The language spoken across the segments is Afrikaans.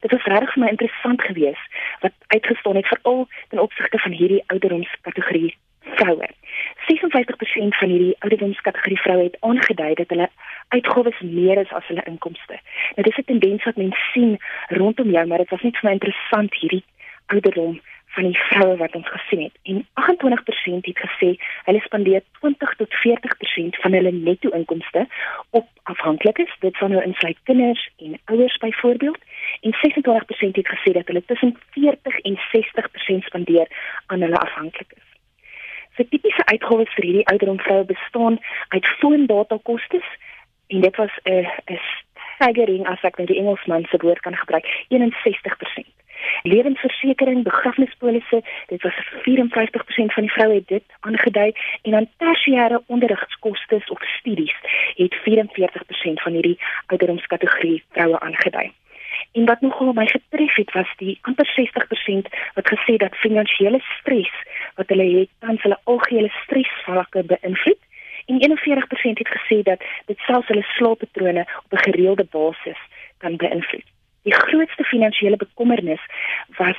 Dit was regtig vir my interessant geweest wat uitgestaan het veral ten opsigte van hierdie ouderdomskategorie vroue. 56% van hierdie ouderdomskategorie vroue het aangedui dat hulle uitgawes meer is as hulle inkomste. Nou dis 'n tendens wat mense sien rondom jou, maar dit was net vir my interessant hierdie ouderdom van die vroue wat ons gesien het. En 28% het gesê hulle spandeer 20 tot 40% van hulle netto inkomste op afhanklikes. Dit sal nou insluit kinders en ouers byvoorbeeld. En 26% het gesê dat hulle tussen 40 en 60% spandeer aan hulle afhanklikes. So tipiese uitgawes vir hierdie ouderdom vroue bestaan uit foondata kostes en dit was 'n 'n staggering as ek nou die Engelsman se woord kan gebruik, 61% lewensversekering, begrafnispolisse, dit was 54% van die vroue het dit aangedui en dan tersiêre onderrigskoste of studies het 44% van hierdie ouderdomskategorie vroue aangedui. En wat nogal my getref het was die amper 60% wat gesê dat finansiële stres wat hulle het, tans hulle algehele stresvlakke beïnvloed en 41% het gesê dat dit selfs hulle slaappatrone op 'n gereelde basis kan beïnvloed. Die grootste finansiële bekommernis was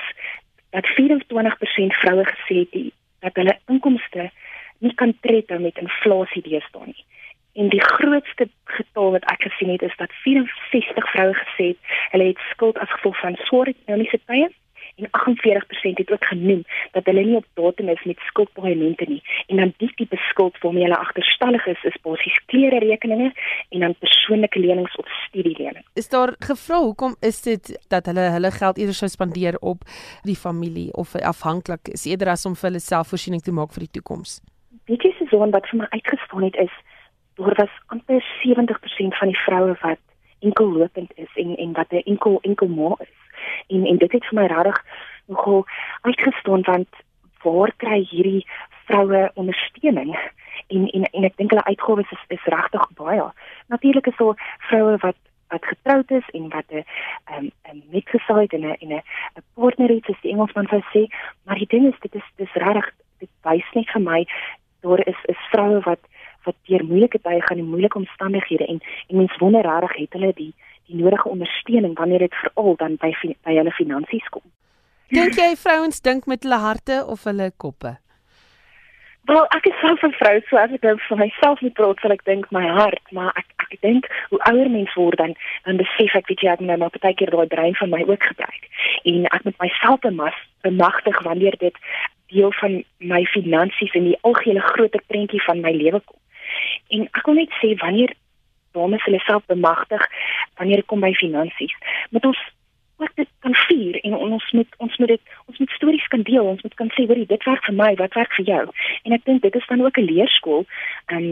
dat 24% vroue gesê het dat hulle inkomste nie kan tred met inflasie deesdae nie. En die grootste getal wat ek gesien het is dat 64 vroue gesê het hulle het skuld as gevolg van swaar ekonomiese tye en 48% het ook genoem dat hulle nie op datum is met skuldpaaiemente nie en dan die tipe skuld waarmee hulle agterstallig is is basies klere rekeninge en dan persoonlike lenings of studielenings. Is daar gevra hoekom is dit dat hulle hulle geld eerder sou spandeer op die familie of afhanklik is eerder as om vir hulle selfvoorsiening te maak vir die toekoms? Weet jy seisoen wat vir my uitgestaan het is daar was amper 70% van die vroue wat enkel lopend is en en wat 'n enkel enkel ma is en en dit het vir my regtig nogal uitgestaan want waar kry hierdie vroue ondersteuning en en en ek dink hulle uitgawes is, is regtig baie. Natuurlik is daar vroue wat wat getroud is en wat 'n ehm 'n metgesaid en 'n en 'n partner het soos die Engelsman sou sê, maar die ding is dit is dis regtig dit wys net vir my daar is is vroue wat wat deur moeilike tye gaan en moeilike omstandighede en en mens wonder regtig het hulle die die nodige ondersteuning wanneer dit veral dan by by hulle finansies kom. Dink jy vrouens dink met hulle harte of hulle koppe? Wel, ek is self 'n vrou, so as ek nou vir myself moet praat, sal ek dink my hart, maar ek ek dink hoe ouer mens word dan dan besef ek weet jy ek nou maar baie keer daai brein van my ook gebruik. En ek moet myself bemagtig wanneer dit deel van my finansies en die algehele groter prentjie van my lewe kom. En ek wil net sê wanneer dames hulle self bemagtig wanneer dit kom by finansies. Moet ons ook dit kan vier en ons moet ons moet dit ons moet stories kan deel. Ons moet kan sê hoorie dit werk vir my, wat werk vir jou. En ek dink dit is dan ook 'n leerskool um,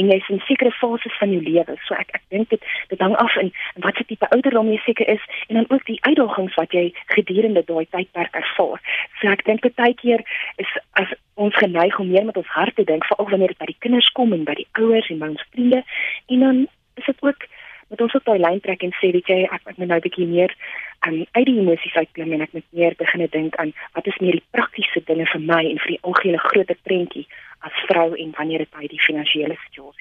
en jy is in sekere fases van jou lewe. So ek ek dink dit dit hang af in wat se tipe ouderdom jy seker is en dan ook die uitdagings wat jy gedurende daai tydperk ervaar. So ek dink baie keer is as ons geneig om meer met ons hart te dink veral wanneer dit by die kinders kom en by die ouers en by ons vriende en dan is dit ook met ons op daai lyn trek en sê weet jy ek moet nou 'n bietjie meer aan um, uit die emosies uitklim en ek moet meer begin dink aan wat is meer die praktiese dinge vir my en vir die algehele groter prentjie as vrou en wanneer dit by die finansiële situasies kom